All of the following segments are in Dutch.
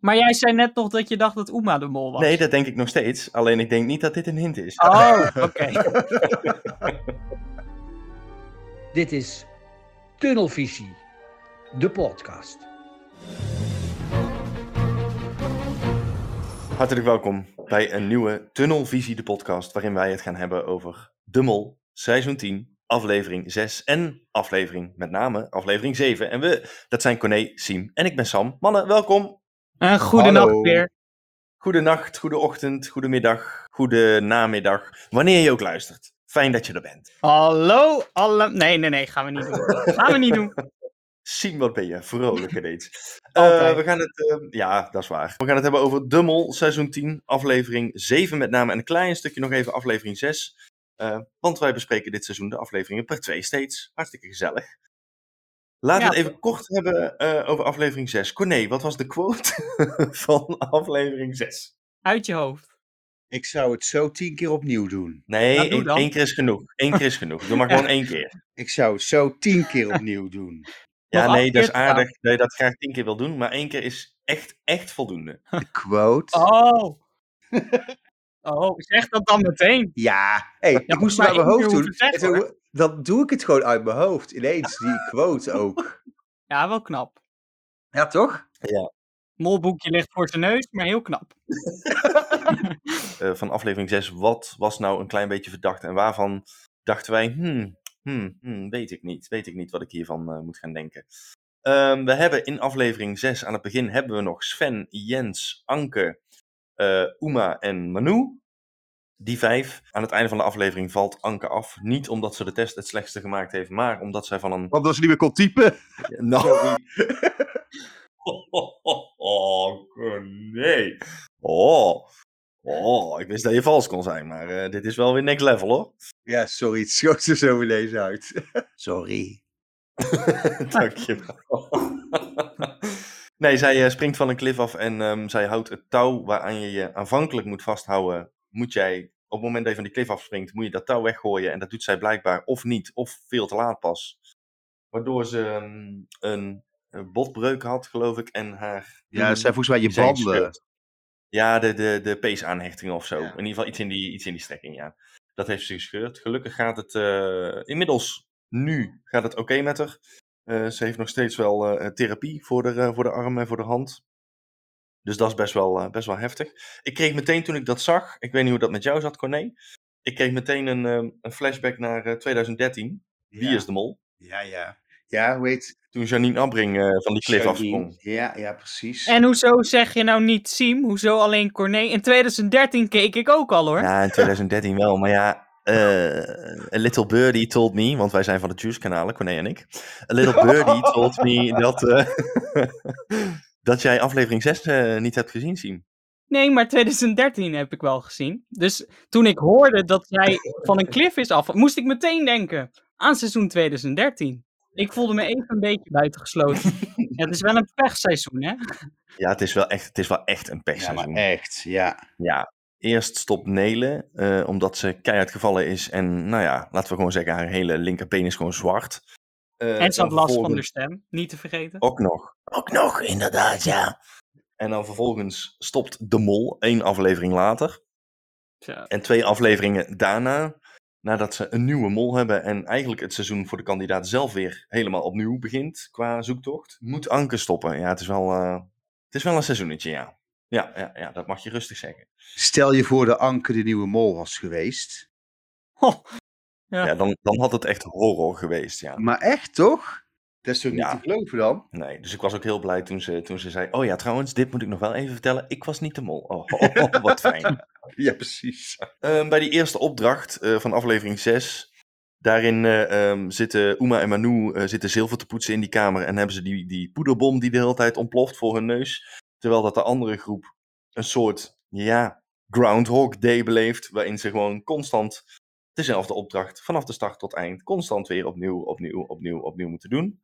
Maar jij zei net nog dat je dacht dat Uma de mol was. Nee, dat denk ik nog steeds. Alleen ik denk niet dat dit een hint is. Oh, oké. Dit is Tunnelvisie, de podcast. Hartelijk welkom bij een nieuwe Tunnelvisie, de podcast, waarin wij het gaan hebben over De Mol, seizoen 10, aflevering 6 en aflevering, met name aflevering 7. En we, dat zijn Corné, Siem en ik ben Sam. Mannen, welkom. Een goede nacht weer. Goedenacht, goede ochtend, goede middag, goede namiddag, wanneer je ook luistert. Fijn dat je er bent. Hallo, alle... Nee, nee, nee, gaan we niet doen. Gaan we niet doen. Siem, wat ben je vrolijk ineens. Altijd. Eh, we gaan het, eh, ja, dat is waar. We gaan het hebben over De Mol, seizoen 10, aflevering 7 met name. En een klein stukje nog even aflevering 6. Eh, want wij bespreken dit seizoen de afleveringen per twee steeds. Hartstikke gezellig. Laten we Ja. het even kort hebben eh, over aflevering 6. Corné, wat was de quote van aflevering 6? Uit je hoofd. Ik zou het zo tien keer opnieuw doen. Nee, Nou, doe één, keer is genoeg. Eén keer is genoeg. Doe maar gewoon één keer. Ik zou het zo tien keer opnieuw doen. Ja, Nog nee, dat is aardig dat je dat graag tien keer wil doen. Maar één keer is echt, echt voldoende. De quote. Oh. Oh, zeg dat dan meteen. Ja, hey, ik moest het uit mijn hoofd doen. zeggen, toen- dan doe ik het gewoon uit mijn hoofd. Ineens, die quote ook. Ja, wel knap. Ja, toch? Molboekje ligt voor zijn neus, maar heel knap. eh, van aflevering 6, wat was nou een klein beetje verdacht en waarvan dachten wij, hmm, hmm, hmm, weet ik niet, weet ik niet wat ik hiervan eh, moet gaan denken. Ehm, we hebben in aflevering 6 aan het begin hebben we nog Sven, Jens, Anke, Uma en Manu. Die vijf. Aan het einde van de aflevering valt Anke af. Niet omdat ze de test het slechtste gemaakt heeft, maar omdat zij van een als je niet meer kon typen. nou. Oh, nee. Oh. Oh, ik wist dat je vals kon zijn, maar eh, dit is wel weer next level hoor. Ja, sorry, het schoot er zo ineens uit. Sorry. Dankjewel. Nee, zij eh, springt van een klif af en ehm, zij houdt het touw waaraan je je aanvankelijk moet vasthouden. Moet jij, op het moment dat je van die klif afspringt, moet je dat touw weggooien. En dat doet zij blijkbaar of niet, of veel te laat pas. Waardoor ze ehm, een, een botbreuk had, geloof ik, en haar... Ja, dat zijn volgens mij je banden. Ja, de, de, de peesaanhechting of zo. Ja. In ieder geval iets in, die, iets in die strekking, ja. Dat heeft ze gescheurd. Gelukkig gaat het eh, inmiddels, nu gaat het oké met haar. Eh, ze heeft nog steeds wel eh, therapie voor de, eh, voor de arm en voor de hand. Dus dat is best wel, eh, best wel heftig. Ik kreeg meteen toen ik dat zag, ik weet niet hoe dat met jou zat, Corné. Ik kreeg meteen een, eh, een flashback naar eh, 2013. Wie Ja. is de mol? Ja, ja. Ja, hoe heet Toen Janine Abbring eh, van die klif afsprong. Ja, ja, precies. En hoezo zeg je nou niet Siem? Hoezo alleen Corné? In 2013 keek ik ook al hoor. Ja, in 2013 wel, maar ja. Eh, a little birdie told me, want wij zijn van de Juice-kanalen, Corné en ik. A little birdie told me dat, eh, dat jij aflevering 6 eh, niet hebt gezien, Siem. Nee, maar 2013 heb ik wel gezien. Dus toen ik hoorde dat zij van een klif is af, moest ik meteen denken aan seizoen 2013. Ik voelde me even een beetje buitengesloten. Ja, het is wel een pechseizoen, hè? Ja, het is wel echt, het is wel echt een ja, pechseizoen. maar echt, ja. Ja, eerst stopt Nele, eh, omdat ze keihard gevallen is. En nou ja, laten we gewoon zeggen, haar hele linkerpenis is gewoon zwart. Eh, En ze had last van de stem, niet te vergeten. Ook nog. Ook nog, inderdaad, ja. En dan vervolgens stopt De Mol, één aflevering later. Zo. En twee afleveringen daarna, nadat ze een nieuwe mol hebben en eigenlijk het seizoen voor de kandidaat zelf weer helemaal opnieuw begint qua zoektocht, moet Anke stoppen. Ja, het is wel, eh, het is wel een seizoenetje, ja. Ja, ja, ja, dat mag je rustig zeggen. Stel je voor dat Anke de nieuwe mol was geweest. Ja. Ja, dan, dan had het echt horror geweest, ja. Maar echt, toch? Dat is toch niet Ja. te geloven dan? Nee, dus ik was ook heel blij toen ze, toen ze zei, oh ja, trouwens, dit moet ik nog wel even vertellen. Ik was niet de mol. Oh, oh, oh, wat fijn. Ja, precies. Ehm, bij die eerste opdracht eh, van aflevering 6. Daarin eh, ehm, zitten Uma en Manu eh, zitten zilver te poetsen in die kamer. En hebben ze die, die poederbom die de hele tijd ontploft voor hun neus. Terwijl dat de andere groep een soort, ja, Groundhog Day beleeft. Waarin ze gewoon constant dezelfde opdracht vanaf de start tot eind. Constant weer opnieuw, opnieuw, opnieuw, opnieuw moeten doen.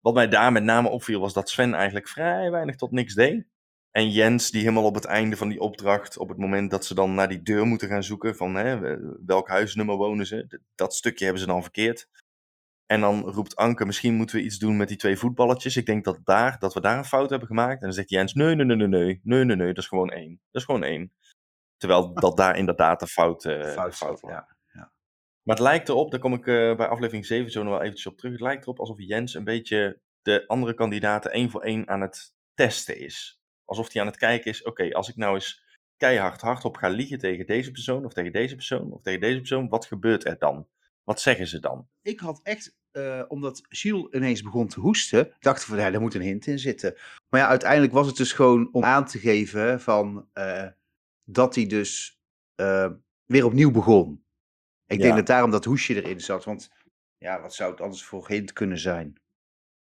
Wat mij daar met name opviel was dat Sven eigenlijk vrij weinig tot niks deed. En Jens, die helemaal op het einde van die opdracht, op het moment dat ze dan naar die deur moeten gaan zoeken, van hè, welk huisnummer wonen ze, dat stukje hebben ze dan verkeerd. En dan roept Anke, misschien moeten we iets doen met die twee voetballetjes. Ik denk dat, daar, dat we daar een fout hebben gemaakt. En dan zegt Jens, nee, nee, nee, nee, nee, nee, nee, nee, dat is gewoon één. Dat is gewoon één. Terwijl dat daar inderdaad de fout, eh, Fout fout was. ja. Maar het lijkt erop, daar kom ik eh, bij aflevering 7 zo nog wel eventjes op terug. Het lijkt erop alsof Jens een beetje de andere kandidaten één voor één aan het testen is. Alsof hij aan het kijken is, oké, als ik nou eens keihard hardop ga liegen tegen deze persoon, of tegen deze persoon, of tegen deze persoon, wat gebeurt er dan? Wat zeggen ze dan? Ik had echt, eh, omdat Gilles ineens begon te hoesten, dacht ik van, ja, daar moet een hint in zitten. Maar ja, uiteindelijk was het dus gewoon om aan te geven van, eh, dat hij dus eh, weer opnieuw begon. Ik Ja. denk dat daarom dat hoesje erin zat, want ja, wat zou het anders voor hint kunnen zijn?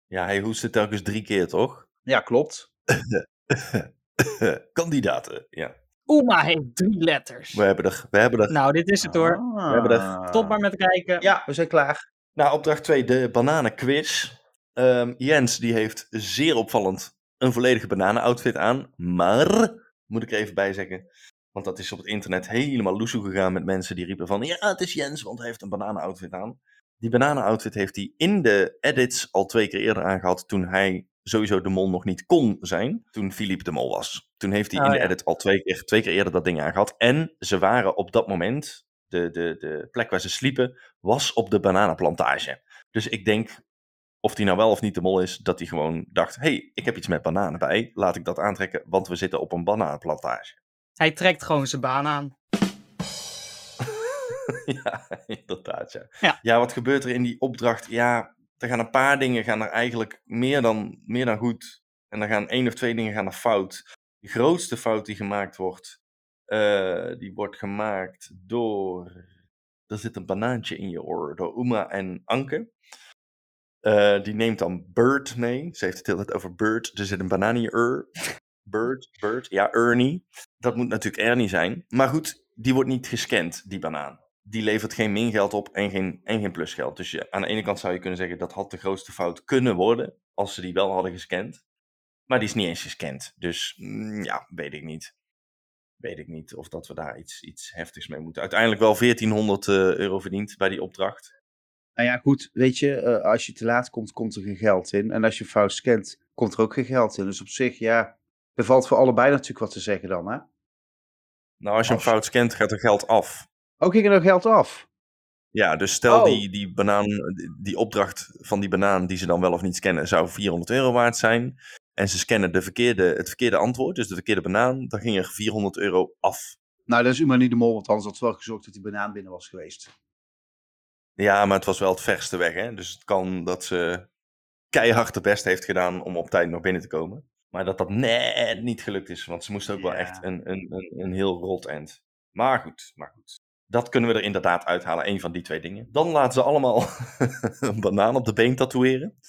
Ja, hij hoestte telkens drie keer, toch? Ja, klopt. Kandidaten, ja. Oema heeft drie letters. We hebben er, we hebben er. Nou, dit is het hoor. Ah. hebben er- Stop maar met kijken. Ja, we zijn klaar. Nou, opdracht 2, de bananenquiz. Ehm, Jens, die heeft zeer opvallend een volledige bananenoutfit aan. Maar, moet ik er even bij zeggen, want dat is op het internet helemaal loesoe gegaan met mensen die riepen van... Ja, het is Jens, want hij heeft een bananenoutfit aan. Die bananenoutfit heeft hij in de edits al twee keer eerder aangehad toen hij sowieso de mol nog niet kon zijn. Toen Philippe de mol was. Toen heeft hij Oh, in de ja. edit al twee keer, twee keer eerder dat ding aangehad. En ze waren op dat moment, de, de, de plek waar ze sliepen, was op de bananenplantage. Dus ik denk, of die nou wel of niet de mol is, dat hij gewoon dacht: hey, ik heb iets met bananen bij, laat ik dat aantrekken, want we zitten op een bananenplantage. Hij trekt gewoon zijn baan aan. ja, inderdaad. Ja. Ja. ja, wat gebeurt er in die opdracht? Ja, er gaan een paar dingen gaan er eigenlijk meer dan, meer dan goed. En er gaan één of twee dingen gaan er fout. De grootste fout die gemaakt wordt, eh, die wordt gemaakt door. Er zit een banaantje in je oor, door Uma en Anke. Eh, die neemt dan Bird mee. Ze heeft het heel tijd over Bird. Er zit een banaan in je oor. Bird, Bird, ja, Ernie. Dat moet natuurlijk Ernie zijn. Maar goed, die wordt niet gescand, die banaan. Die levert geen mingeld op en geen, en geen plusgeld. Dus je, aan de ene kant zou je kunnen zeggen dat had de grootste fout kunnen worden. Als ze die wel hadden gescand. Maar die is niet eens gescand. Dus mm, ja, weet ik niet. Weet ik niet of dat we daar iets, iets heftigs mee moeten. Uiteindelijk wel 1400 eh, euro verdiend bij die opdracht. Nou ja, goed, weet je, eh, als je te laat komt, komt er geen geld in. En als je fout scant, komt er ook geen geld in. Dus op zich, ja, er valt voor allebei natuurlijk wat te zeggen dan, hè? Nou, als je hem Als- fout scant, gaat er geld af. Ook ging er nog geld af. Ja, dus stel Oh. die, die banaan, die- opdracht van die banaan die ze dan wel of niet scannen, zou 400 euro waard zijn. En ze scannen de verkeerde, het verkeerde antwoord, dus de verkeerde banaan, dan ging er 400 euro af. Nou, dat is u maar niet de mol, want anders had wel gezorgd dat die banaan binnen was geweest. Ja, maar het was wel het verste weg, hè. Dus het kan dat ze keihard de best heeft gedaan om op tijd nog binnen te komen. Maar dat dat net niet gelukt is, want ze moest ook wel echt een, een, een, een heel rot end. Maar goed, maar goed. Dat kunnen we er inderdaad uithalen, één van die twee dingen. Dan laten ze allemaal een banaan op de been tatoeëren.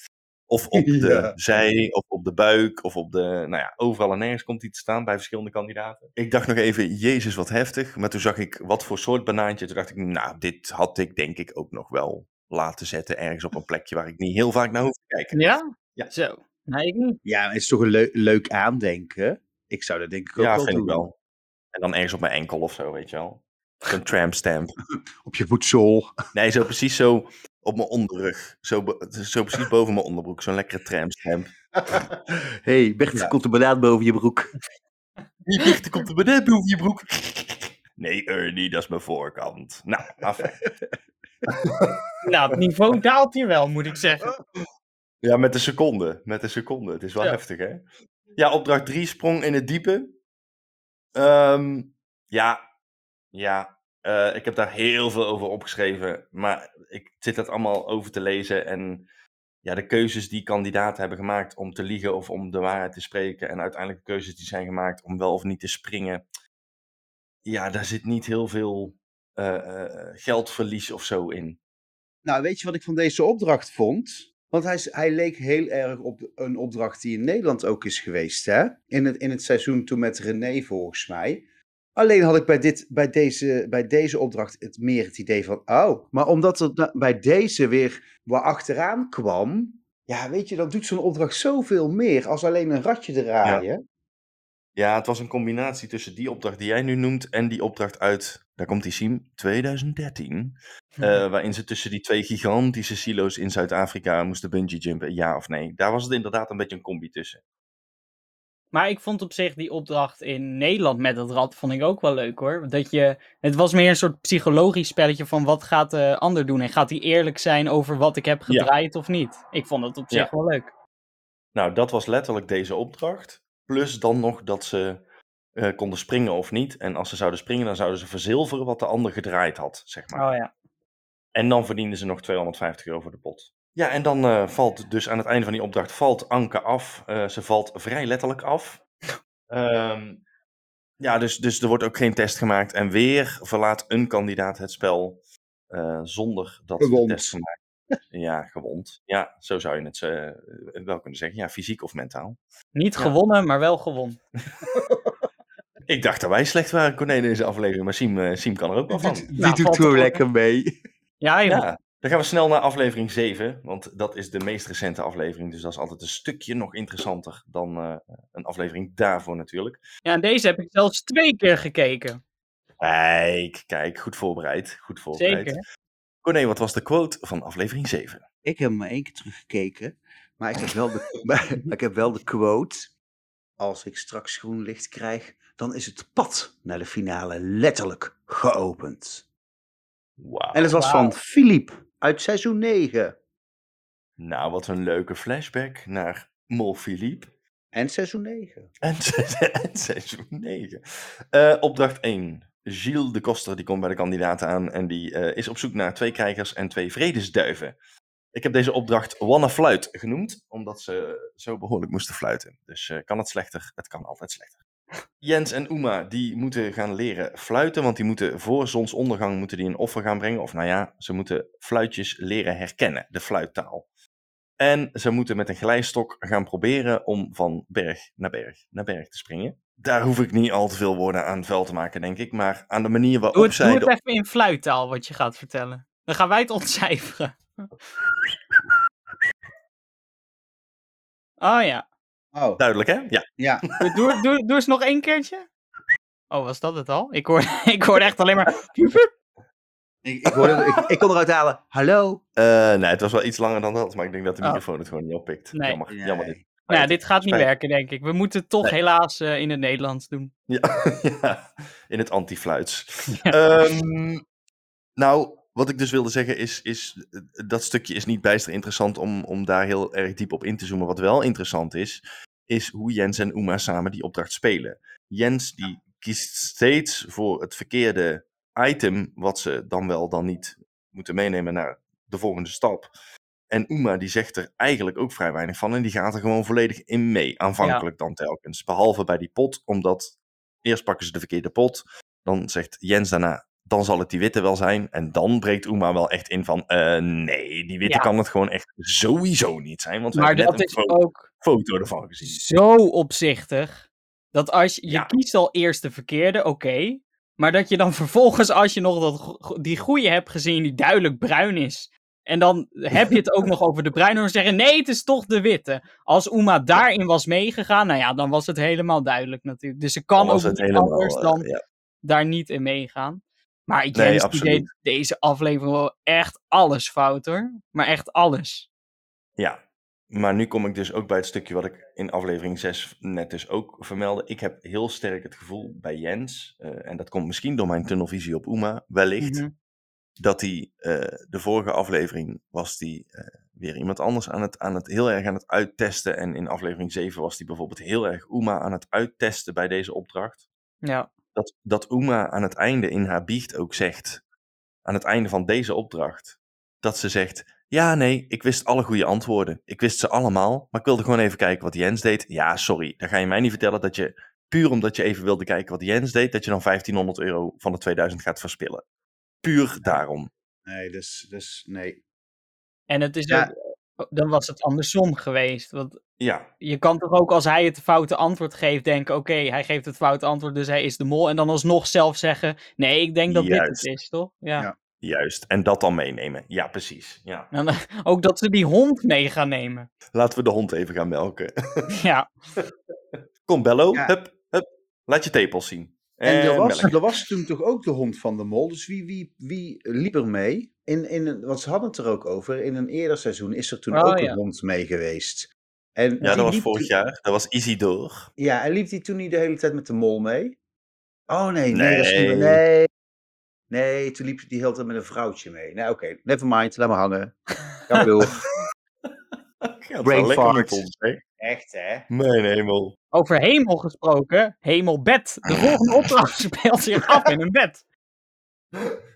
Of op de Ja. zij, of op de buik, of op de... Nou ja, overal en nergens komt die te staan bij verschillende kandidaten. Ik dacht nog even, jezus, wat heftig. Maar toen zag ik wat voor soort banaantje. Toen dacht ik, nou, dit had ik denk ik ook nog wel laten zetten. Ergens op een plekje waar ik niet heel vaak naar hoef te kijken. Ja? Ja. Zo. Nee, ik niet. Ja, het is toch een leu- leuk aandenken. Ik zou dat denk ik ook Ja, wel vind doen. ik wel. En dan ergens op mijn enkel of zo, weet je wel. Zo'n tramp stamp. Op je voedsel. Nee, zo precies zo op mijn onderrug. Zo, zo precies boven mijn onderbroek. Zo'n lekkere tramp stamp. hey, Bert, Ja. komt een banaan boven je broek. Er komt er beneden boven je broek? Nee, Ernie, dat is mijn voorkant. Nou, af. Nou, het niveau daalt hier wel, moet ik zeggen. Ja, met een seconde. Met een seconde. Het is wel Ja. heftig, hè? Ja, opdracht 3, sprong in het diepe. Ehm, ja, ja. eh, ik heb daar heel veel over opgeschreven. Maar ik zit het allemaal over te lezen. En ja, de keuzes die kandidaten hebben gemaakt om te liegen of om de waarheid te spreken. En uiteindelijk de keuzes die zijn gemaakt om wel of niet te springen. Ja, daar zit niet heel veel eh, eh, geldverlies of zo in. Nou, weet je wat ik van deze opdracht vond? Want hij, hij leek heel erg op een opdracht die in Nederland ook is geweest, hè? In het, in het seizoen toen met René, volgens mij. Alleen had ik bij, dit, bij, deze, bij deze opdracht het meer het idee van, oh, maar omdat da- bij deze weer wat achteraan kwam, ja, weet je, dan doet zo'n opdracht zoveel meer als alleen een ratje draaien. Ja, het was een combinatie tussen die opdracht die jij nu noemt en die opdracht uit, daar komt die Siem, 2013. eh, waarin ze tussen die twee gigantische silo's in Zuid-Afrika moesten bungee jumpen, ja of nee. Daar was het inderdaad een beetje een combi tussen. Maar ik vond op zich die opdracht in Nederland met het rad vond ik ook wel leuk hoor. Dat je, het was meer een soort psychologisch spelletje van wat gaat de ander doen. En gaat hij eerlijk zijn over wat ik heb Ja. gedraaid of niet. Ik vond het op zich Ja. wel leuk. Nou, dat was letterlijk deze opdracht. Plus dan nog dat ze eh, konden springen of niet. En als ze zouden springen, dan zouden ze verzilveren wat de ander gedraaid had, zeg maar. Oh ja. En dan verdienden ze nog 250 euro voor de pot. Ja, en dan eh, valt dus aan het einde van die opdracht valt Anke af. Eh, ze valt vrij letterlijk af. Ehm, ja, dus, dus er wordt ook geen test gemaakt. En weer verlaat een kandidaat het spel eh, zonder dat Gewond. de test gemaakt Ja, gewond. Ja, zo zou je het eh, wel kunnen zeggen. Ja, fysiek of mentaal. Niet Ja. gewonnen, maar wel gewonnen. Ik dacht dat wij slecht waren, Corné, in deze aflevering. Maar Siem, Siem kan er ook wel van. Die Nou, doet valt gewoon er- lekker mee. Ja. Ja, dan gaan we snel naar aflevering 7. Want dat is de meest recente aflevering. Dus dat is altijd een stukje nog interessanter dan eh, een aflevering daarvoor natuurlijk. ja, en deze heb ik zelfs twee keer gekeken. Kijk, kijk, goed voorbereid. Goed voorbereid. Zeker. Corné, wat was de quote van aflevering 7? Ik heb hem maar één keer teruggekeken. Maar ik heb wel de, maar ik heb wel de quote. Als ik straks groen licht krijg, dan is het pad naar de finale letterlijk geopend. Wauw. En het was van Philippe uit seizoen 9. Nou, wat een leuke flashback naar Mol Philippe. En seizoen 9. En, se- en seizoen 9. Eh, opdracht 1. Gilles de Koster die komt bij de kandidaten aan en die eh, is op zoek naar twee krijgers en twee vredesduiven. Ik heb deze opdracht Wanna Fluit genoemd, omdat ze zo behoorlijk moesten fluiten. Dus eh, kan het slechter? Het kan altijd slechter. Jens en Uma die moeten gaan leren fluiten, want die moeten voor zonsondergang moeten die een offer gaan brengen. Of nou ja, ze moeten fluitjes leren herkennen, de fluittaal. En ze moeten met een glijstok gaan proberen om van berg naar berg naar berg te springen. Daar hoef ik niet al te veel woorden aan vuil te maken, denk ik. Maar aan de manier waarop Doe het, zij... doe het even in fluittaal wat je gaat vertellen. Dan gaan wij het ontcijferen. Oh ja. Oh, Duidelijk, hè? Ja. ja. Doe, doe, eens nog één keertje. Oh, was dat het al? Ik hoorde, ik hoorde echt alleen maar... Ik, ik, hoorde, ik, ik kon eruit halen. Hallo? Eh, nee, het was wel iets langer dan dat, maar ik denk dat de Oh. microfoon het gewoon niet oppikt. Nee. Jammer, Nee. jammer dit. Nou ja, dit gaat niet Spijt. werken, denk ik. We moeten het toch Nee. helaas eh, in het Nederlands doen. Ja, ja, in het anti-fluits. Ja. Ehm, nou, wat ik dus wilde zeggen is, is eh, dat stukje is niet bijster interessant om, om daar heel erg diep op in te zoomen. Wat wel interessant is, is hoe Jens en Uma samen die opdracht spelen. Jens die kiest steeds voor het verkeerde item, wat ze dan wel dan niet moeten meenemen naar de volgende stap. En Uma die zegt er eigenlijk ook vrij weinig van en die gaat er gewoon volledig in mee, aanvankelijk dan telkens. Behalve bij die pot, omdat eerst pakken ze de verkeerde pot, dan zegt Jens daarna, dan zal het die witte wel zijn. En dan breekt Uma wel echt in van, eh, nee, die witte Ja. kan het gewoon echt sowieso niet zijn. Want we Maar hebben net een ook foto ervan gezien. zo opzichtig. Dat als je, je Ja. kiest al eerst de verkeerde, oké. maar dat je dan vervolgens, als je nog dat, die goede hebt gezien, die duidelijk bruin is. En dan heb je het ook nog over de bruine. En zeggen: nee, het is toch de witte. Als Uma daarin was meegegaan, nou ja, dan was het helemaal duidelijk natuurlijk. Dus ze kan ook niet helemaal, anders eh, dan ja. daar niet in meegaan. Maar Nee, absoluut. deed deze aflevering wel echt alles fout hoor. Maar echt alles. Ja, maar nu kom ik dus ook bij het stukje wat ik in aflevering 6 net dus ook vermeldde. Ik heb heel sterk het gevoel bij Jens, eh, en dat komt misschien door mijn tunnelvisie op Uma, wellicht, Mhm. dat hij eh, de vorige aflevering was die eh, weer iemand anders aan het, aan het heel erg aan het uittesten. En in aflevering 7 was hij bijvoorbeeld heel erg Uma aan het uittesten bij deze opdracht. Ja. Dat, dat Uma aan het einde in haar biecht ook zegt, aan het einde van deze opdracht, dat ze zegt, ja nee, ik wist alle goede antwoorden. Ik wist ze allemaal, maar ik wilde gewoon even kijken wat Jens deed. Ja, sorry, dan ga je mij niet vertellen dat je, puur omdat je even wilde kijken wat Jens deed, dat je dan 1500 euro van de 2000 gaat verspillen. Puur daarom. Nee, dus, dus nee. En het is Ja. ook, dan was het andersom geweest. Want Ja, je kan toch ook als hij het foute antwoord geeft denken, oké, hij geeft het foute antwoord, dus hij is de mol. En dan alsnog zelf zeggen, nee, ik denk dat dit het is, toch? Ja. Ja. juist. En dat dan meenemen. Ja, precies. Ja. En dan, ook dat ze die hond mee gaan nemen. Laten we de hond even gaan melken. ja. Kom, Bello. Ja. Hup, hup. Laat je tepels zien. En er was, melk. er was toen toch ook de hond van de mol. Dus wie, wie, wie liep er mee? In, in want ze hadden het er ook over. In een eerder seizoen is er toen Oh, ook ja. een hond mee geweest. En Ja, die dat was vorig jaar. Dat was Isidore. Ja, en liep hij toen niet de hele tijd met de mol mee? Oh nee, nee, dat is Nee. Nee. Nee, toen liep hij de hele tijd met een vrouwtje mee. Nee, oké, never mind, laat maar hangen. Ga maar door. Ja, Brain fart. ons? Echt, hè? Mijn hemel. Over hemel gesproken, hemelbed. De volgende opdracht speelt zich af in een bed.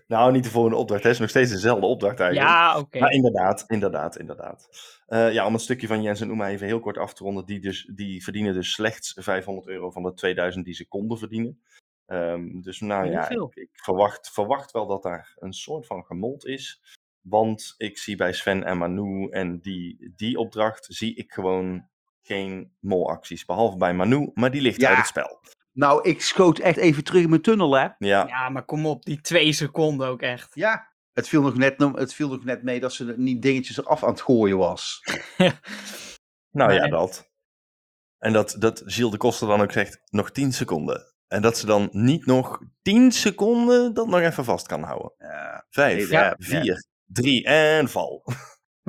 Nou, niet de volgende opdracht. Het is nog steeds dezelfde opdracht eigenlijk. Ja, oké. Maar inderdaad, inderdaad, inderdaad. Eh, ja, om het stukje van Jens en Oema even heel kort af te ronden. Die, dus, die verdienen dus slechts 500 euro van de 2000 die ze konden verdienen. Ehm, dus nou Heel ja, veel. ik, ik verwacht, verwacht wel dat daar een soort van gemold is. Want ik zie bij Sven en Manu en die, die opdracht zie ik gewoon geen molacties. Behalve bij Manu, maar die ligt Ja. uit het spel. Nou, ik schoot echt even terug in mijn tunnel, hè? Ja, Ja, maar kom op, die twee seconden ook echt. Ja. Het viel, nog net, het viel nog net mee dat ze niet dingetjes eraf aan het gooien was. nou ja, dat. En dat, dat Gilles de Koster dan ook zegt, nog 10 seconden. En dat ze dan niet nog 10 seconden dat nog even vast kan houden. Ja. Vijf, Ja. vier, drie en val.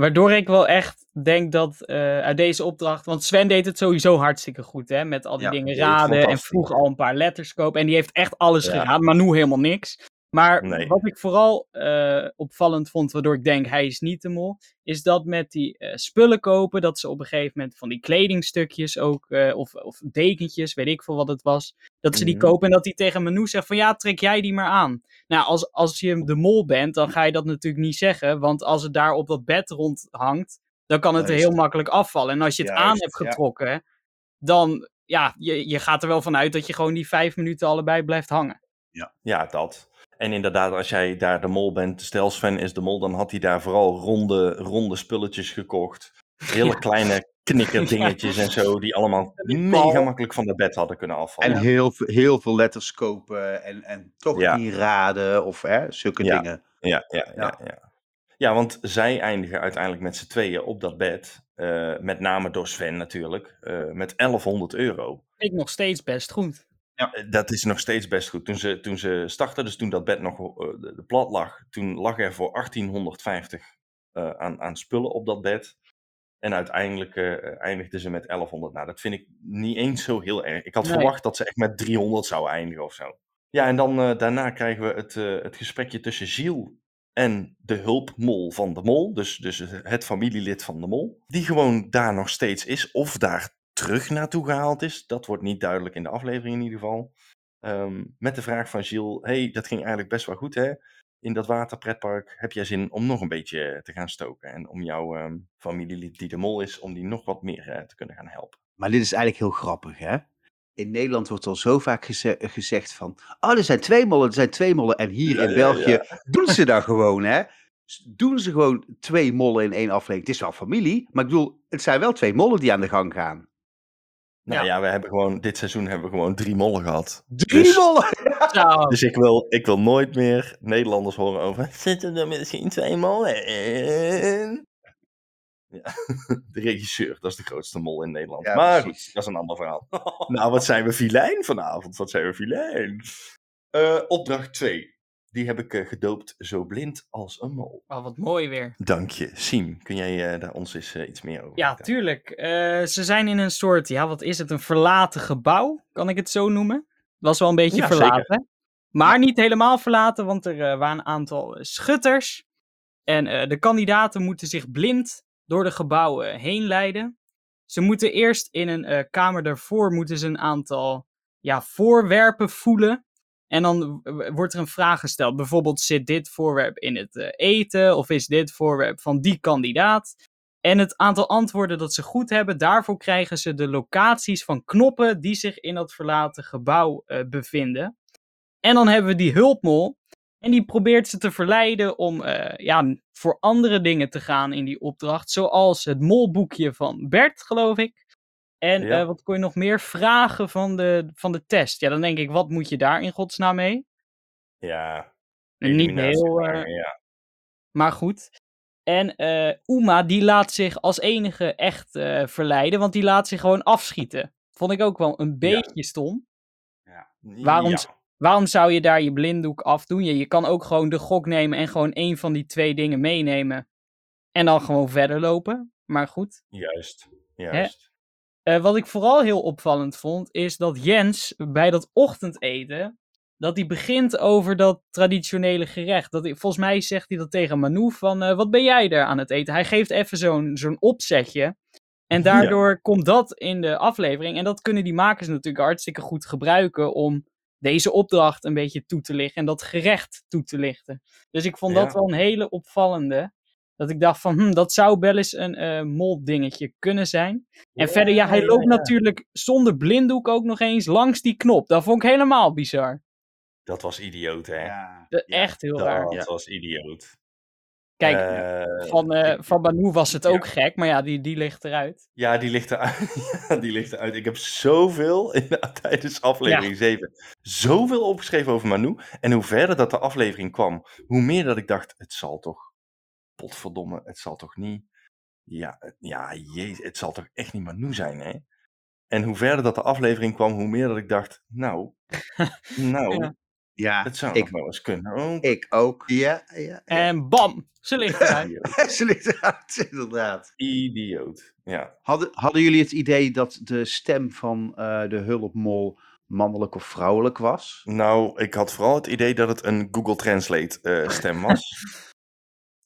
Waardoor ik wel echt denk dat eh, uit deze opdracht. Want Sven deed het sowieso hartstikke goed, hè? Met al die Ja, dingen raden. En vroeg al een paar letters kopen. En die heeft echt alles Ja. gedaan. Maar nu helemaal niks. Maar Nee. wat ik vooral eh, opvallend vond, waardoor ik denk hij is niet de mol, is dat met die eh, spullen kopen, dat ze op een gegeven moment van die kledingstukjes ook, eh, of, of dekentjes, weet ik veel wat het was, dat ze die Mhm. kopen en dat hij tegen Manu zegt van ja, trek jij die maar aan. Nou, als, als je de mol bent, dan ga je dat natuurlijk niet zeggen, want als het daar op dat bed rondhangt, dan kan het er heel makkelijk afvallen. En als je het aan hebt ja. getrokken, dan, ja, je, je gaat er wel van uit dat je gewoon die vijf minuten allebei blijft hangen. Ja, dat. En inderdaad, als jij daar de mol bent, stel Sven is de mol, dan had hij daar vooral ronde, ronde spulletjes gekocht. Hele kleine knikkerdingetjes en zo, die allemaal mega makkelijk van de bed hadden kunnen afvallen. En heel, veel- heel veel letters kopen en, en toch Ja. niet raden of hè, zulke Ja. dingen. Ja, ja, ja, Ja. ja. Ja, want zij eindigen uiteindelijk met z'n tweeën op dat bed. eh, met name door Sven natuurlijk. eh, met 1100 euro. Ik nog steeds best goed. Eh, Dat is nog steeds best goed. Toen ze, toen ze startten, dus toen dat bed nog eh, plat lag, toen lag er voor 1850 eh, aan, aan spullen op dat bed. En uiteindelijk eindigden ze met 1100. Nou, dat vind ik niet eens zo heel erg. Ik had Nee. verwacht dat ze echt met 300 zouden eindigen of zo. Ja, en dan daarna krijgen we het, het gesprekje tussen Gilles en de hulpmol van de mol. Dus, dus het familielid van de mol. Die gewoon daar nog steeds is. Of daar terug naartoe gehaald is. Dat wordt niet duidelijk in de aflevering in ieder geval. Ehm, met de vraag van Gilles. hey, dat ging eigenlijk best wel goed hè. In dat waterpretpark heb jij zin om nog een beetje te gaan stoken. En om jouw ehm, familielid die de mol is, om die nog wat meer eh, te kunnen gaan helpen. Maar dit is eigenlijk heel grappig, hè? In Nederland wordt al zo vaak geze- gezegd van... Oh, er zijn twee mollen, er zijn twee mollen. En hier Ja, in België ja. doen ze dat gewoon, hè? Doen ze gewoon twee mollen in één aflevering. Het is wel familie, maar ik bedoel, het zijn wel twee mollen die aan de gang gaan. Nou ja, we hebben gewoon, dit seizoen hebben we gewoon drie mollen gehad. Drie Dus- mollen! Dus ik wil, ik wil nooit meer Nederlanders horen over. Zitten er misschien twee mollen in? Ja, de regisseur, dat is de grootste mol in Nederland. Ja, maar precies. goed, dat is een ander verhaal. nou, wat zijn we filijn vanavond? Wat zijn we filijn? Eh, opdracht 2. Die heb ik eh, gedoopt zo blind als een mol. Oh, wat mooi weer. Dank je. Siem, kun jij eh, daar ons eens eh, iets meer over Ja, tuurlijk. Ze zijn in een soort, ja, wat is het? Een verlaten gebouw, kan ik het zo noemen? Was wel een beetje Ja, verlaten. Maar niet helemaal verlaten, want er waren een aantal schutters. En de kandidaten moeten zich blind door de gebouwen heen leiden. Ze moeten eerst in een kamer daarvoor moeten ze een aantal ja, voorwerpen voelen. En dan wordt er een vraag gesteld. Bijvoorbeeld, zit dit voorwerp in het eh, eten? Of is dit voorwerp van die kandidaat? En het aantal antwoorden dat ze goed hebben, daarvoor krijgen ze de locaties van knoppen die zich in dat verlaten gebouw eh, bevinden. En dan hebben we die hulpmol. En die probeert ze te verleiden om eh, ja, voor andere dingen te gaan in die opdracht. Zoals het molboekje van Bert, geloof ik. En Ja. eh, wat kon je nog meer vragen van de, van de test? Ja, dan denk ik, wat moet je daar in godsnaam mee? Ja. Niet heel, eh, ja. Maar goed. En eh Uma, die laat zich als enige echt verleiden, want die laat zich gewoon afschieten. Vond ik ook wel een beetje stom. Ja, Waarom, waarom zou je daar je blinddoek afdoen? Je, je kan ook gewoon de gok nemen en gewoon één van die twee dingen meenemen. En dan gewoon verder lopen. Maar goed. Juist, juist. Eh, wat ik vooral heel opvallend vond, is dat Jens bij dat ochtendeten, dat hij begint over dat traditionele gerecht. Dat, hij- volgens mij zegt hij dat tegen Manu van, eh, wat ben jij daar aan het eten? Hij geeft even zo'n zo'n opzetje. En daardoor komt dat in de aflevering. En dat kunnen die makers natuurlijk hartstikke goed gebruiken om deze opdracht een beetje toe te lichten en dat gerecht toe te lichten. Dus ik vond dat wel een hele opvallende. Dat ik dacht van, hm, dat zou wel eens een eh mol dingetje kunnen zijn. En verder, ja, hij loopt ja. natuurlijk zonder blinddoek ook nog eens langs die knop. Dat vond ik helemaal bizar. Dat was idioot, hè? Ja. De- Ja, echt heel dat raar. ja. was idioot. Kijk, Eh, van, eh, ik- van Banu was het ook ja. gek, maar ja, die, die ligt eruit. Ja, die ligt eruit. ja, die ligt eruit. Ik heb zoveel in de, tijdens aflevering 7. Zoveel opgeschreven over Manu. En hoe verder dat de aflevering kwam, hoe meer dat ik dacht: het zal toch. Potverdomme, het zal toch niet. Ja, het- ja jezus, het zal toch echt niet Manu zijn, hè? En hoe verder dat de aflevering kwam, hoe meer dat ik dacht: nou, nou, Ja. Ja, het zou ik, nog wel eens kunnen. Oh, ik ook. Ja, ja. ja. En bam, ze ligt eruit. idioot. Ze ligt eruit, inderdaad. Idioot. Ja. Hadden, hadden jullie het idee dat de stem van eh, de hulpmol mannelijk of vrouwelijk was? Nou, ik had vooral het idee dat het een Google Translate eh, stem was.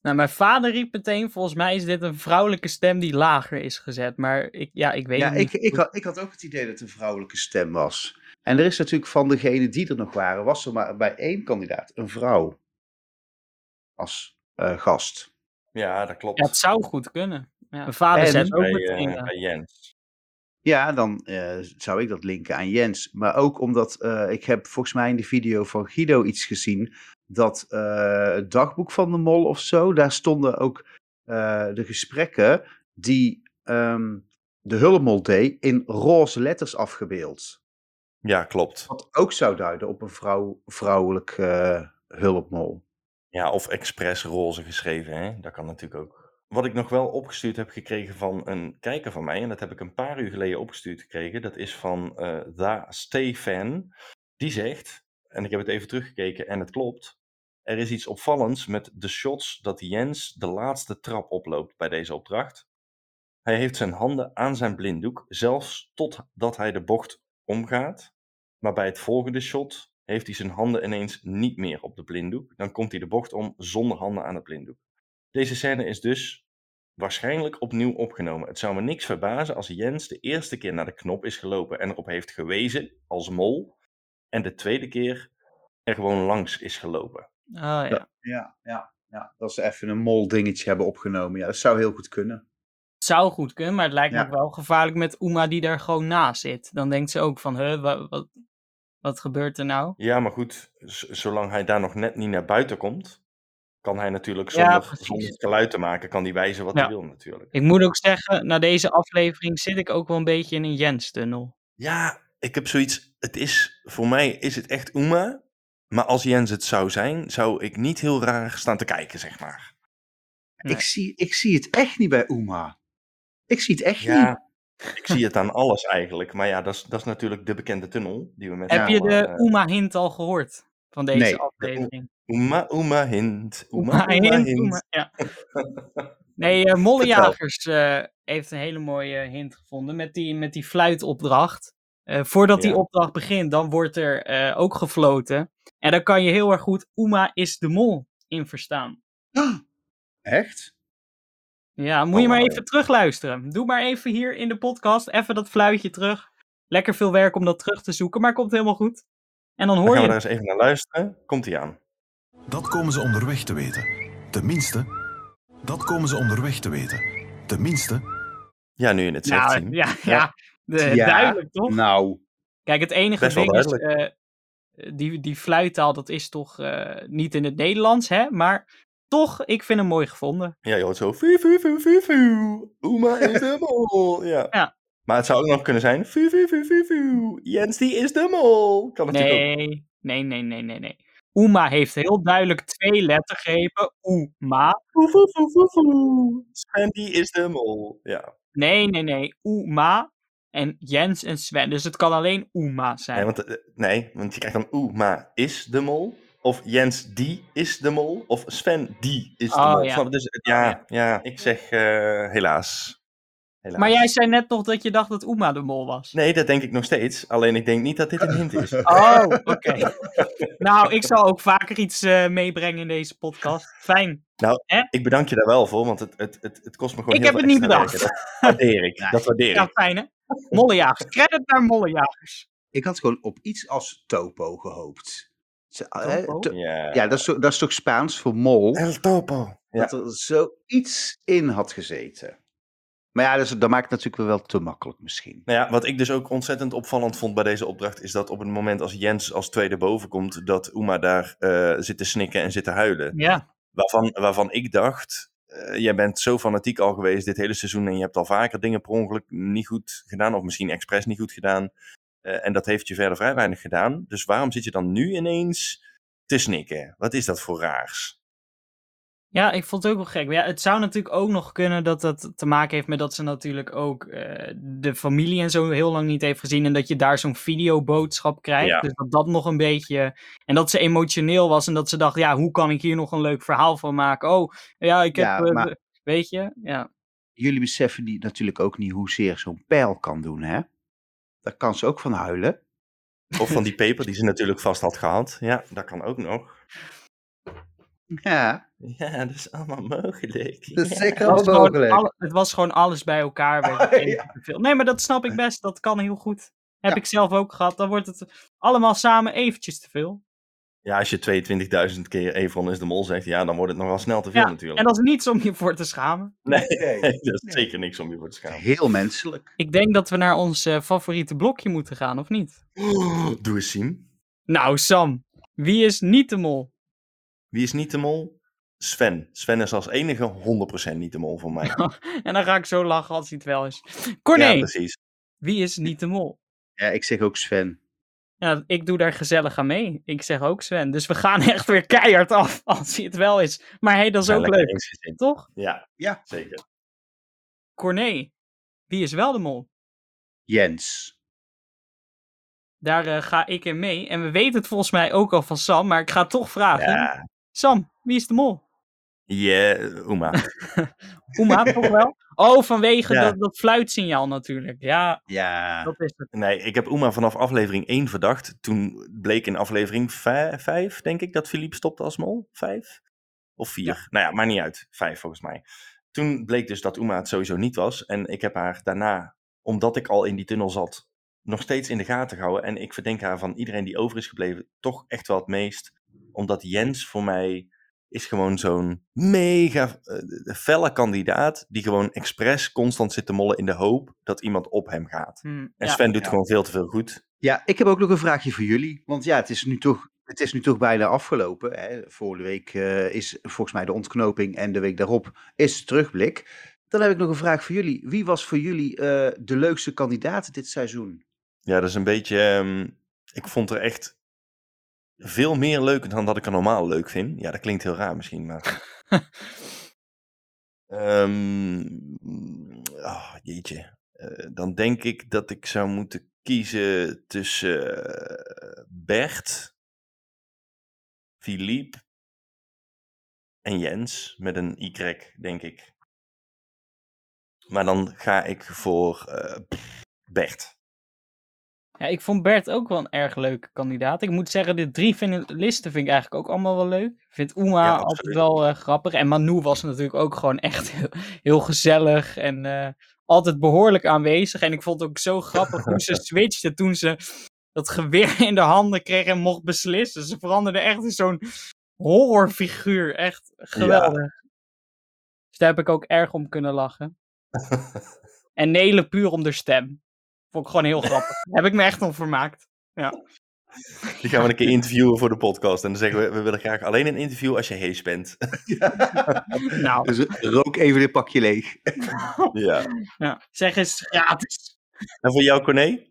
Nou, mijn vader riep meteen, volgens mij is dit een vrouwelijke stem die lager is gezet. Maar ik, ja, ik weet Ja, het niet. ik, ik, had, ik had ook het idee dat het een vrouwelijke stem was. En er is natuurlijk van degenen die er nog waren, was er maar bij één kandidaat een vrouw als eh, gast. ja, dat klopt. Ja, het zou goed kunnen. Ja, mijn vader En zet ook bij, meteen. eh, bij Jens. Ja, dan eh, zou ik dat linken aan Jens. Maar ook omdat eh, ik heb volgens mij in de video van Guido iets gezien. Dat eh, het dagboek van de mol of zo, daar stonden ook eh, de gesprekken die ehm, de hulpmol deed in roze letters afgebeeld. Ja, klopt. Wat ook zou duiden op een vrouw, vrouwelijk eh, hulpmol. Ja, of expres roze geschreven, hè? Dat kan natuurlijk ook. Wat ik nog wel opgestuurd heb gekregen van een kijker van mij, en dat heb ik een paar uur geleden opgestuurd gekregen, dat is van Da Stefan. Die zegt, en ik heb het even teruggekeken en het klopt, er is iets opvallends met de shots dat Jens de laatste trap oploopt bij deze opdracht. Hij heeft zijn handen aan zijn blinddoek, zelfs totdat hij de bocht omgaat. Maar bij het volgende shot heeft hij zijn handen ineens niet meer op de blinddoek. Dan komt hij de bocht om zonder handen aan het blinddoek. Deze scène is dus waarschijnlijk opnieuw opgenomen. Het zou me niks verbazen als Jens de eerste keer naar de knop is gelopen en erop heeft gewezen als mol. En de tweede keer er gewoon langs is gelopen. Oh, ja. Ja, ja, ja, ja. Dat ze even een mol dingetje hebben opgenomen. Ja, dat zou heel goed kunnen. Het zou goed kunnen, maar het lijkt me Ja. ook wel gevaarlijk met Uma die daar gewoon naast zit. Dan denkt ze ook van, huh, wat, wat, wat gebeurt er nou? Ja, maar goed, zolang hij daar nog net niet naar buiten komt, kan hij natuurlijk Ja, zonder, zonder geluid te maken, kan hij wijzen wat Ja. hij wil natuurlijk. Ik moet ook zeggen, na deze aflevering zit ik ook wel een beetje in een Jens-tunnel. Ja, ik heb zoiets. Het is, voor mij is het echt Uma. Maar als Jens het zou zijn, zou ik niet heel raar staan te kijken, zeg maar. Nee. Ik, zie, ik zie het echt niet bij Uma. Ik zie het echt niet. Ik zie het aan alles eigenlijk. Maar ja, dat is, dat is natuurlijk de bekende tunnel die we met Heb je de eh, Uma-hint al gehoord van deze Nee. aflevering? Uma, Uma, hint. Uma, Uma, Uma, hint, hint. Uma, ja. Nee, eh Mollejagers eh, heeft een hele mooie hint gevonden met die, met die fluitopdracht. Eh, voordat die Ja. opdracht begint, dan wordt er eh, ook gefloten. En dan kan je heel erg goed Uma is de mol in verstaan. Echt? Ja, moet je maar even terugluisteren. Doe maar even hier in de podcast, even dat fluitje terug. Lekker veel werk om dat terug te zoeken, maar komt helemaal goed. En dan Dan hoor gaan we je daar eens even naar luisteren. Komt hij aan. Dat komen ze onderweg te weten. Tenminste, dat komen ze onderweg te weten. Tenminste, Ja, nu in het zegt Nou, zien. ja, ja, de- Ja. duidelijk toch? Nou, Kijk, het enige ding is, eh, die, die fluittaal, dat is toch eh, niet in het Nederlands, hè? Maar toch, ik vind hem mooi gevonden. Ja, je hoort zo. Fu, fu, fu, fu, fu. Uma is de mol. Ja. Ja. Maar het zou ook nog kunnen zijn. Fu, fu, fu, fu, fu. Jens, die is de mol. Kan natuurlijk ook. Nee, nee, nee, nee, nee, nee. Uma heeft heel duidelijk twee lettergrepen. Uma. Fu, fu, fu, fu, fu. Sandy is de mol. Ja. Nee, nee, nee. Uma. En Jens en Sven. Dus het kan alleen Uma zijn. Nee, want, eh, nee, want je krijgt dan Oema is de mol. Of Jens die is de mol. Of Sven die is de Oh, mol. ja. Dus, eh, ja, ja, ik zeg eh, helaas. helaas. Maar jij zei net nog dat je dacht dat Uma de mol was. Nee, dat denk ik nog steeds. Alleen ik denk niet dat dit een hint is. Oh, oké. nou, ik zal ook vaker iets meebrengen in deze podcast. Fijn. Ik bedank je daar wel voor, want het, het, het, het kost me gewoon Ik heel heb veel het niet bedacht. Dat waardeer ik. Ja, Dat waardeer Ja, ik. fijn hè? Mollejagers. Credit naar mollejagers. Ik had gewoon op iets als topo gehoopt. Eh, Topo? to- Ja. ja, dat is, toch- dat is toch Spaans voor mol? El Topo. Ja. Dat er zoiets in had gezeten. Maar ja, dus, dat maakt het natuurlijk wel te makkelijk misschien. Nou ja, wat ik dus ook ontzettend opvallend vond bij deze opdracht, is dat op het moment als Jens als tweede boven komt, dat Uma daar eh, zit te snikken en zit te huilen. Ja. Waarvan, waarvan ik dacht, eh, jij bent zo fanatiek al geweest dit hele seizoen en je hebt al vaker dingen per ongeluk niet goed gedaan, of misschien expres niet goed gedaan. Eh, en dat heeft je verder vrij weinig gedaan. Dus waarom zit je dan nu ineens te snikken? Wat is dat voor raars? Ja, ik vond het ook wel gek. Maar ja, het zou natuurlijk ook nog kunnen dat dat te maken heeft met dat ze natuurlijk ook eh, de familie en zo heel lang niet heeft gezien. En dat je daar zo'n videoboodschap krijgt. Ja. Dus dat dat nog een beetje. En dat ze emotioneel was en dat ze dacht, ja, hoe kan ik hier nog een leuk verhaal van maken? Oh, ja, ik heb. Ja, eh, maar- Weet je? Ja. Jullie beseffen die natuurlijk ook niet hoezeer zo'n pijl kan doen, hè? Daar kan ze ook van huilen. Of van die peper die ze natuurlijk vast had gehad. Ja, dat kan ook nog. Ja, Ja, dat is allemaal mogelijk. dat is Ja. zeker Het was, wel gewoon mogelijk. alle- het was gewoon alles bij elkaar. het ja. veel. Nee, maar dat snap ik best. Dat kan heel goed. Heb Ja. ik zelf ook gehad. Dan wordt het allemaal samen eventjes te veel. Ja, als je 22.000 keer Evron is de mol zegt, ja, dan wordt het nog wel snel te veel Ja, natuurlijk. En dat is niets om je voor te schamen. Nee, Nee. dat is Nee. zeker niks om je voor te schamen. Heel menselijk. Ik denk dat we naar ons eh, favoriete blokje moeten gaan, of niet? Doe eens zien. Nou, Sam, wie is niet de mol? Wie is niet de mol? Sven. Sven is als enige 100% niet de mol voor mij. En dan ga ik zo lachen als hij het wel is. Corné, Ja, precies. wie is niet de mol? Ja, ik zeg ook Sven. Ja, ik doe daar gezellig aan mee. Ik zeg ook Sven. Dus we gaan echt weer keihard af als hij het wel is. Maar hey, dat is Ja, ook leuk, toch? Ja, Ja. zeker. Corné, wie is wel de mol? Jens. Daar eh, ga ik in mee. En we weten het volgens mij ook al van Sam, maar ik ga het toch vragen. Ja, Sam, wie is de mol? yeah, Uma. Oema, toch wel? Oh, vanwege Ja. dat, dat fluitsignaal natuurlijk. Ja, Ja. dat is het. Nee, ik heb Uma vanaf aflevering 1 verdacht. Toen bleek in aflevering 5, denk ik, dat Philippe stopte als mol. 5? Of 4? Nou ja, maakt niet uit. 5 volgens mij. Toen bleek dus dat Uma het sowieso niet was. En ik heb haar daarna, omdat ik al in die tunnel zat, nog steeds in de gaten gehouden. En ik verdenk haar van iedereen die over is gebleven toch echt wel het meest. Omdat Jens voor mij is gewoon zo'n mega eh, felle kandidaat. Die gewoon expres constant zit te mollen in de hoop dat iemand op hem gaat. Hm, En ja. Sven doet ja. gewoon veel te veel goed. Ja, ik heb ook nog een vraagje voor jullie. Want ja, het is nu toch, het is nu toch bijna afgelopen. Hè? Vorige week eh, is volgens mij de ontknoping en de week daarop is de terugblik. Dan heb ik nog een vraag voor jullie. Wie was voor jullie eh, de leukste kandidaat dit seizoen? Ja, dat is een beetje. ehm, ik vond er echt veel meer leuk dan dat ik er normaal leuk vind. Ja, dat klinkt heel raar misschien, maar. Ehm, ah, jeetje. Eh, dan denk ik dat ik zou moeten kiezen tussen eh, Bert, Philippe en Jens met een Y, denk ik. Maar dan ga ik voor eh, Bert. Ja, ik vond Bert ook wel een erg leuke kandidaat. Ik moet zeggen, de drie finalisten vind ik eigenlijk ook allemaal wel leuk. Ik vind Uma Ja, altijd wel eh, grappig. En Manu was natuurlijk ook gewoon echt heel, heel gezellig en eh, altijd behoorlijk aanwezig. En ik vond het ook zo grappig hoe ze switchte toen ze dat geweer in de handen kreeg en mocht beslissen. Ze veranderde echt in zo'n horrorfiguur. Echt geweldig. Dus daar heb ik ook erg om kunnen lachen. En Nele puur om de stem. Vond ik gewoon heel grappig. Daar heb ik me echt om vermaakt. Die gaan we een keer interviewen voor de podcast. En dan zeggen we, we willen graag alleen een interview als je hees bent. Nou, Dus rook even dit pakje leeg. ja. ja. zeg eens gratis. En voor jou, Corné?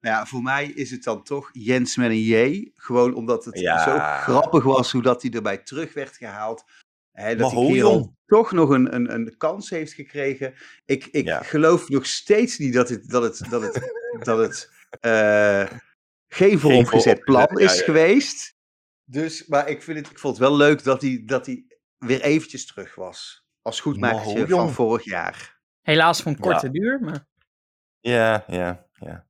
Ja, voor mij is het dan toch Jens met een J. Gewoon omdat het Ja. zo grappig was hoe dat hij erbij terug werd gehaald. Hè, dat die kerel toch nog een, een, een kans heeft gekregen. Ik, ik Ja. geloof nog steeds niet dat het, dat het, dat het, dat het eh, geen vooropgezet plan ja, is ja. geweest. Dus, maar ik, vind het, ik vond het wel leuk dat hij, dat hij weer eventjes terug was. Als goedmakertje Mahou, van vorig jaar. Helaas van korte duur, maar Ja, ja, ja.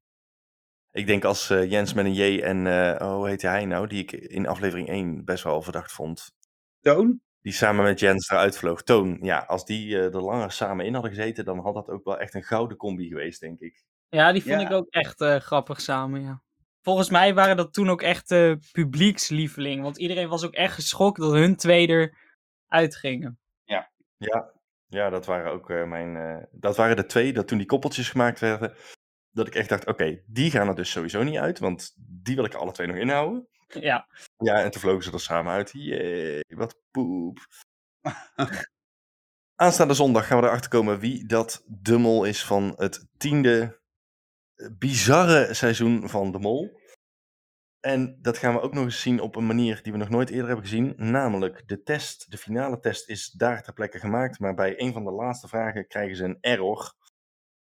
Ik denk als eh, Jens met een J en, eh, oh, hoe heette hij nou, die ik in aflevering 1 best wel verdacht vond. Toon? Die samen met Jens eruit vloog. Toon, ja, als die eh, er langer samen in hadden gezeten, dan had dat ook wel echt een gouden combi geweest, denk ik. ja, die vond Ja. ik ook echt eh, grappig samen, ja. Volgens mij waren dat toen ook echt de publiekslieveling, want iedereen was ook echt geschokt dat hun twee er uitgingen. Ja, ja dat waren ook eh, mijn. eh, dat waren de twee dat toen die koppeltjes gemaakt werden. Dat ik echt dacht: oké, die gaan er dus sowieso niet uit, want die wil ik er alle twee nog inhouden. Ja, Ja, en toen vlogen ze er samen uit. Jee, wat poep. Aanstaande zondag gaan we erachter komen wie dat de mol is van het tiende eh, bizarre seizoen van de mol. En dat gaan we ook nog eens zien op een manier die we nog nooit eerder hebben gezien. Namelijk, de test, de finale test is daar ter plekke gemaakt. Maar bij een van de laatste vragen krijgen ze een error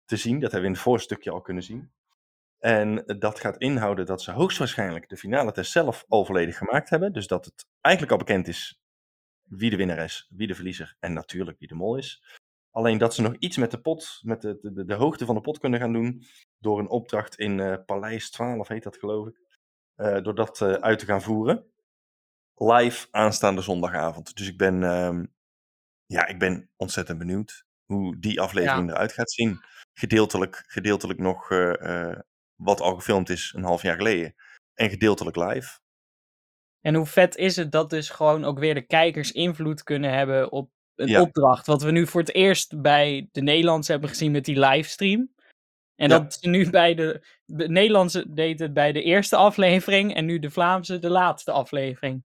te zien. Dat hebben we in het voorstukje al kunnen zien. En dat gaat inhouden dat ze hoogstwaarschijnlijk de finale test zelf al volledig gemaakt hebben. Dus dat het eigenlijk al bekend is wie de winnaar is, wie de verliezer en natuurlijk wie de mol is. Alleen dat ze nog iets met de pot, met de, de, de hoogte van de pot kunnen gaan doen. Door een opdracht in eh, Paleis 12, heet dat geloof ik. eh, door dat eh, uit te gaan voeren. Live aanstaande zondagavond. Dus ik ben, ehm, ja, ik ben ontzettend benieuwd hoe die aflevering eruit gaat zien. Gedeeltelijk, gedeeltelijk nog wat al gefilmd is een half jaar geleden. En gedeeltelijk live. En hoe vet is het dat dus gewoon ook weer de kijkers invloed kunnen hebben op een Ja. opdracht. Wat we nu voor het eerst bij de Nederlandse hebben gezien met die livestream. En Ja. dat ze nu bij de, de Nederlandse deed het bij de eerste aflevering en nu de Vlaamse de laatste aflevering.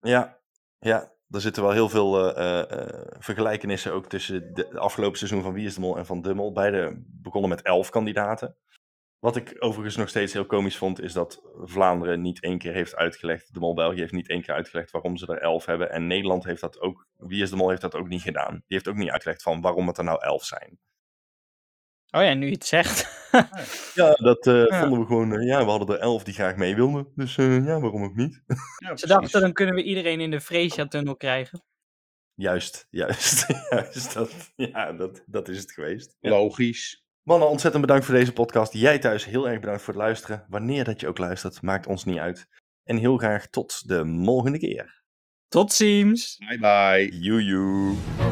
Ja, ja. Er zitten wel heel veel eh, eh, vergelijkenissen ook tussen de, de afgelopen seizoen van Wie is de Mol en van De Mol. Beide begonnen met elf kandidaten. Wat ik overigens nog steeds heel komisch vond, is dat Vlaanderen niet één keer heeft uitgelegd, De Mol België heeft niet één keer uitgelegd waarom ze er elf hebben. En Nederland heeft dat ook, Wie is de Mol heeft dat ook niet gedaan. Die heeft ook niet uitgelegd van waarom het er nou elf zijn. Oh ja, nu je het zegt. Ja, dat eh, Ja. vonden we gewoon, eh, ja, we hadden er elf die graag mee wilden. Dus eh, ja, waarom ook niet? Ja, Ze dachten, dan kunnen we iedereen in de Freesia-tunnel krijgen. Juist, juist, juist. Dat, ja, dat, dat is het geweest. Ja. Logisch. Mannen, ontzettend bedankt voor deze podcast. Jij thuis heel erg bedankt voor het luisteren. Wanneer dat je ook luistert, maakt ons niet uit. En heel graag tot de volgende keer. Tot ziens! Bye bye. Joejoe.